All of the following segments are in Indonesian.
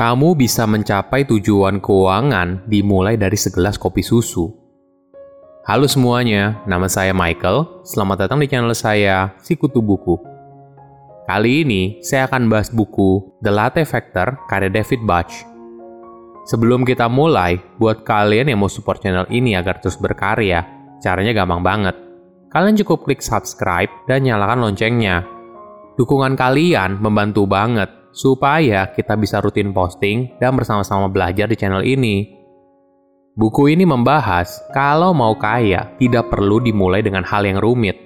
kamu bisa mencapai tujuan keuangan dimulai dari segelas kopi susu. Halo semuanya, nama saya Michael. Selamat datang di channel saya, Sikutu Buku. Kali ini, saya akan bahas buku The Latte Factor karya David Bach. Sebelum kita mulai, buat kalian yang mau support channel ini agar terus berkarya, caranya gampang banget. Kalian cukup klik subscribe dan nyalakan loncengnya. Dukungan kalian membantu banget supaya kita bisa rutin posting dan bersama-sama belajar di channel ini. Buku ini membahas kalau mau kaya tidak perlu dimulai dengan hal yang rumit,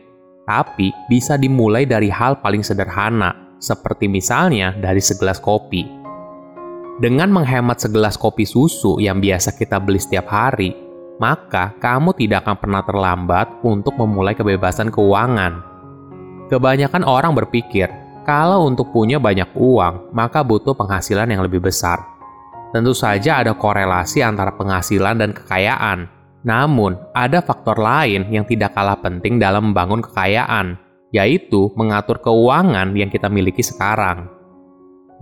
tapi bisa dimulai dari hal paling sederhana, seperti misalnya dari segelas kopi. Dengan menghemat segelas kopi susu yang biasa kita beli setiap hari, maka kamu tidak akan pernah terlambat untuk memulai kebebasan keuangan. Kebanyakan orang berpikir kalau untuk punya banyak uang, maka butuh penghasilan yang lebih besar. Tentu saja ada korelasi antara penghasilan dan kekayaan. Namun, ada faktor lain yang tidak kalah penting dalam membangun kekayaan, yaitu mengatur keuangan yang kita miliki sekarang.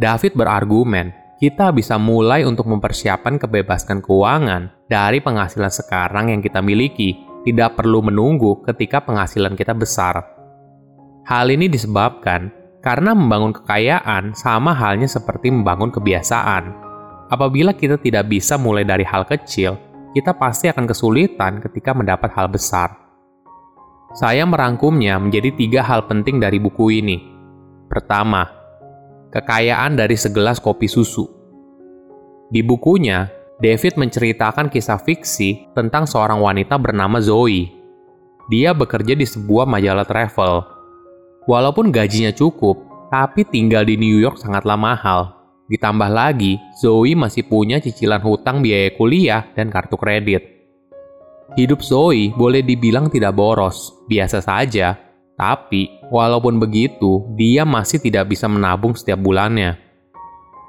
David berargumen, kita bisa mulai untuk mempersiapkan kebebasan keuangan dari penghasilan sekarang yang kita miliki, tidak perlu menunggu ketika penghasilan kita besar. Hal ini disebabkan karena membangun kekayaan sama halnya seperti membangun kebiasaan. Apabila kita tidak bisa mulai dari hal kecil, kita pasti akan kesulitan ketika mendapat hal besar. Saya merangkumnya menjadi tiga hal penting dari buku ini. Pertama, kekayaan dari segelas kopi susu. Di bukunya, David menceritakan kisah fiksi tentang seorang wanita bernama Zoe. Dia bekerja di sebuah majalah travel Walaupun gajinya cukup, tapi tinggal di New York sangatlah mahal. Ditambah lagi, Zoe masih punya cicilan hutang biaya kuliah dan kartu kredit. Hidup Zoe boleh dibilang tidak boros, biasa saja. Tapi, walaupun begitu, dia masih tidak bisa menabung setiap bulannya.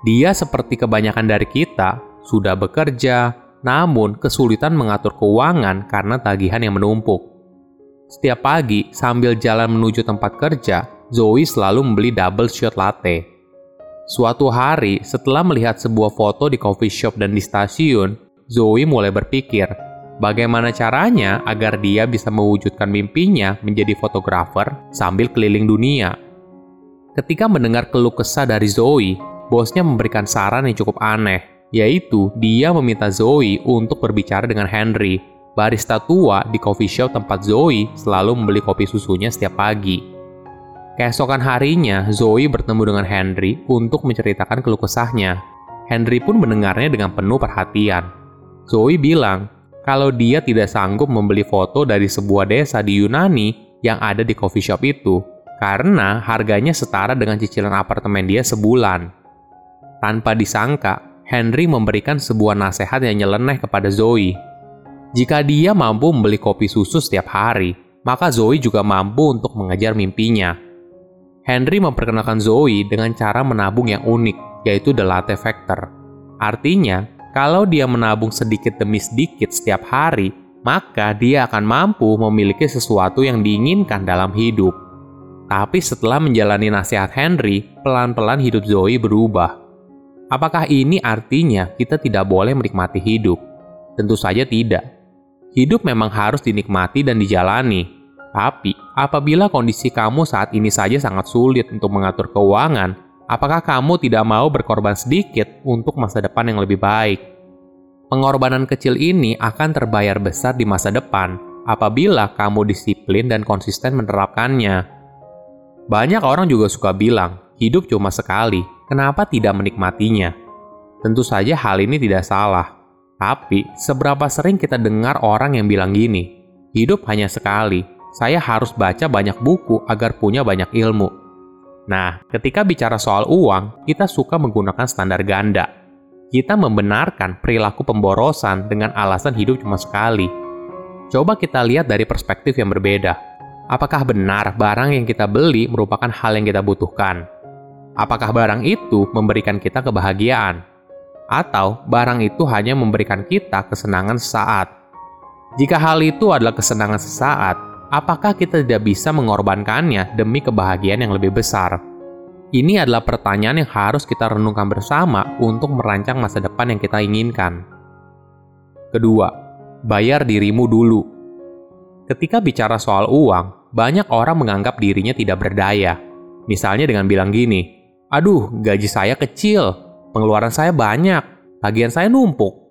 Dia seperti kebanyakan dari kita, sudah bekerja, namun kesulitan mengatur keuangan karena tagihan yang menumpuk. Setiap pagi, sambil jalan menuju tempat kerja, Zoe selalu membeli double shot latte. Suatu hari, setelah melihat sebuah foto di coffee shop dan di stasiun, Zoe mulai berpikir, bagaimana caranya agar dia bisa mewujudkan mimpinya menjadi fotografer sambil keliling dunia. Ketika mendengar keluh kesah dari Zoe, bosnya memberikan saran yang cukup aneh, yaitu dia meminta Zoe untuk berbicara dengan Henry, barista tua di coffee shop tempat Zoe selalu membeli kopi susunya setiap pagi. Keesokan harinya, Zoe bertemu dengan Henry untuk menceritakan keluh kesahnya. Henry pun mendengarnya dengan penuh perhatian. Zoe bilang kalau dia tidak sanggup membeli foto dari sebuah desa di Yunani yang ada di coffee shop itu, karena harganya setara dengan cicilan apartemen dia sebulan. Tanpa disangka, Henry memberikan sebuah nasihat yang nyeleneh kepada Zoe jika dia mampu membeli kopi susu setiap hari, maka Zoe juga mampu untuk mengejar mimpinya. Henry memperkenalkan Zoe dengan cara menabung yang unik, yaitu The Latte Factor. Artinya, kalau dia menabung sedikit demi sedikit setiap hari, maka dia akan mampu memiliki sesuatu yang diinginkan dalam hidup. Tapi setelah menjalani nasihat Henry, pelan-pelan hidup Zoe berubah. Apakah ini artinya kita tidak boleh menikmati hidup? Tentu saja tidak. Hidup memang harus dinikmati dan dijalani. Tapi, apabila kondisi kamu saat ini saja sangat sulit untuk mengatur keuangan, apakah kamu tidak mau berkorban sedikit untuk masa depan yang lebih baik? Pengorbanan kecil ini akan terbayar besar di masa depan apabila kamu disiplin dan konsisten menerapkannya. Banyak orang juga suka bilang, hidup cuma sekali, kenapa tidak menikmatinya? Tentu saja hal ini tidak salah. Tapi, seberapa sering kita dengar orang yang bilang gini, hidup hanya sekali, saya harus baca banyak buku agar punya banyak ilmu. Nah, ketika bicara soal uang, kita suka menggunakan standar ganda. Kita membenarkan perilaku pemborosan dengan alasan hidup cuma sekali. Coba kita lihat dari perspektif yang berbeda. Apakah benar barang yang kita beli merupakan hal yang kita butuhkan? Apakah barang itu memberikan kita kebahagiaan? Atau barang itu hanya memberikan kita kesenangan sesaat. Jika hal itu adalah kesenangan sesaat, apakah kita tidak bisa mengorbankannya demi kebahagiaan yang lebih besar? Ini adalah pertanyaan yang harus kita renungkan bersama untuk merancang masa depan yang kita inginkan. Kedua, bayar dirimu dulu. Ketika bicara soal uang, banyak orang menganggap dirinya tidak berdaya. Misalnya dengan bilang gini, "Aduh, gaji saya kecil, pengeluaran saya banyak, bagian saya numpuk."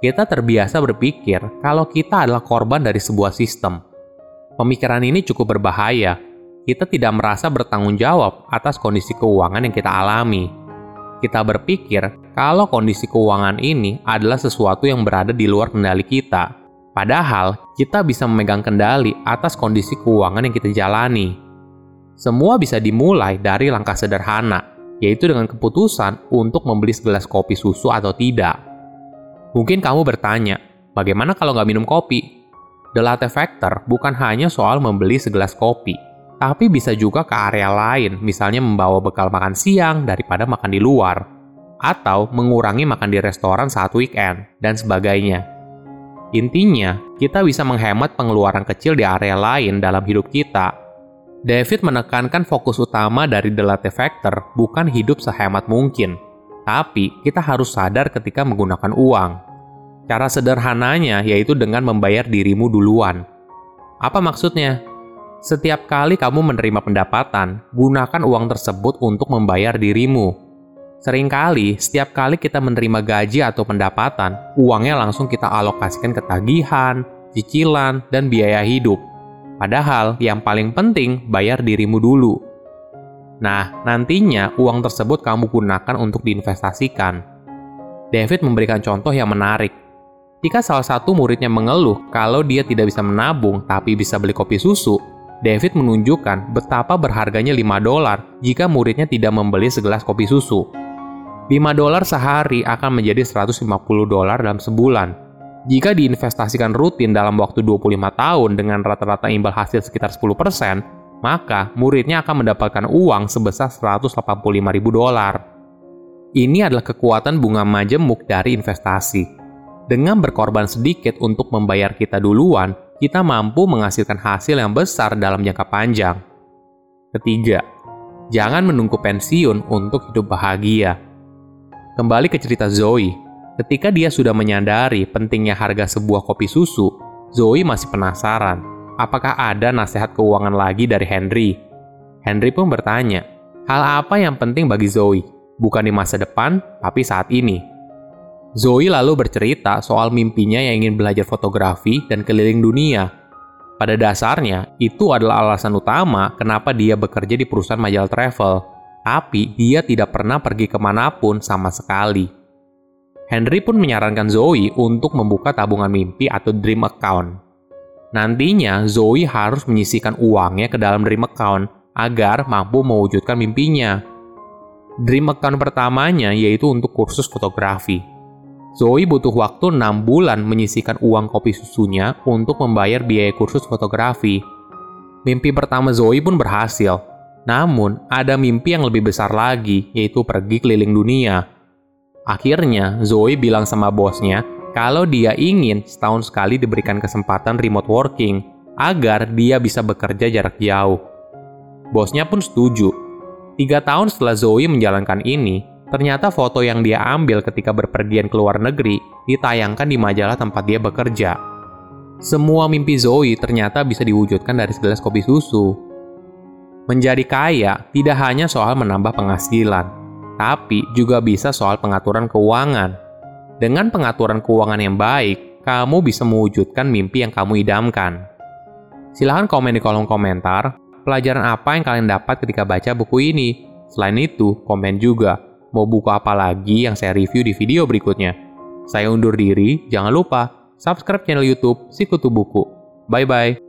Kita terbiasa berpikir kalau kita adalah korban dari sebuah sistem. Pemikiran ini cukup berbahaya kita tidak merasa bertanggung jawab atas kondisi keuangan yang kita alami. Kita berpikir kalau kondisi keuangan ini adalah sesuatu yang berada di luar kendali kita. Padahal, kita bisa memegang kendali atas kondisi keuangan yang kita jalani. Semua bisa dimulai dari langkah sederhana, yaitu dengan keputusan untuk membeli segelas kopi susu atau tidak. Mungkin kamu bertanya, bagaimana kalau nggak minum kopi? The Latte Factor bukan hanya soal membeli segelas kopi, tapi bisa juga ke area lain, misalnya membawa bekal makan siang daripada makan di luar, atau mengurangi makan di restoran saat weekend, dan sebagainya. Intinya, kita bisa menghemat pengeluaran kecil di area lain dalam hidup kita. David menekankan fokus utama dari The Latte Factor bukan hidup sehemat mungkin, tapi kita harus sadar ketika menggunakan uang. Cara sederhananya yaitu dengan membayar dirimu duluan. Apa maksudnya? Setiap kali kamu menerima pendapatan, gunakan uang tersebut untuk membayar dirimu. Seringkali, setiap kali kita menerima gaji atau pendapatan, uangnya langsung kita alokasikan ke tagihan, cicilan, dan biaya hidup. Padahal, yang paling penting, bayar dirimu dulu. Nah, nantinya uang tersebut kamu gunakan untuk diinvestasikan. David memberikan contoh yang menarik. Jika salah satu muridnya mengeluh kalau dia tidak bisa menabung tapi bisa beli kopi susu, David menunjukkan betapa berharganya 5 dolar jika muridnya tidak membeli segelas kopi susu. 5 dolar sehari akan menjadi 150 dolar dalam sebulan. Jika diinvestasikan rutin dalam waktu 25 tahun dengan rata-rata imbal hasil sekitar 10%, maka muridnya akan mendapatkan uang sebesar 185 ribu dolar. Ini adalah kekuatan bunga majemuk dari investasi. Dengan berkorban sedikit untuk membayar kita duluan, kita mampu menghasilkan hasil yang besar dalam jangka panjang. Ketiga, jangan menunggu pensiun untuk hidup bahagia. Kembali ke cerita Zoe, ketika dia sudah menyadari pentingnya harga sebuah kopi susu, Zoe masih penasaran, apakah ada nasihat keuangan lagi dari Henry. Henry pun bertanya, hal apa yang penting bagi Zoe? Bukan di masa depan, tapi saat ini. Zoe lalu bercerita soal mimpinya yang ingin belajar fotografi dan keliling dunia. Pada dasarnya, itu adalah alasan utama kenapa dia bekerja di perusahaan majalah travel. Tapi dia tidak pernah pergi ke mana pun sama sekali. Henry pun menyarankan Zoe untuk membuka tabungan mimpi atau dream account. Nantinya, Zoe harus menyisikan uangnya ke dalam dream account agar mampu mewujudkan mimpinya. Dream account pertamanya yaitu untuk kursus fotografi. Zoe butuh waktu 6 bulan menyisikan uang kopi susunya untuk membayar biaya kursus fotografi. Mimpi pertama Zoe pun berhasil. Namun, ada mimpi yang lebih besar lagi, yaitu pergi keliling dunia. Akhirnya, Zoe bilang sama bosnya kalau dia ingin setahun sekali diberikan kesempatan remote working agar dia bisa bekerja jarak jauh. Bosnya pun setuju. Tiga tahun setelah Zoe menjalankan ini, Ternyata foto yang dia ambil ketika berpergian ke luar negeri ditayangkan di majalah tempat dia bekerja. Semua mimpi Zoe ternyata bisa diwujudkan dari segelas kopi susu. Menjadi kaya tidak hanya soal menambah penghasilan, tapi juga bisa soal pengaturan keuangan. Dengan pengaturan keuangan yang baik, kamu bisa mewujudkan mimpi yang kamu idamkan. Silahkan komen di kolom komentar pelajaran apa yang kalian dapat ketika baca buku ini. Selain itu, komen juga Mau buku apa lagi yang saya review di video berikutnya? Saya undur diri, jangan lupa subscribe channel YouTube Sikutu Buku. Bye bye.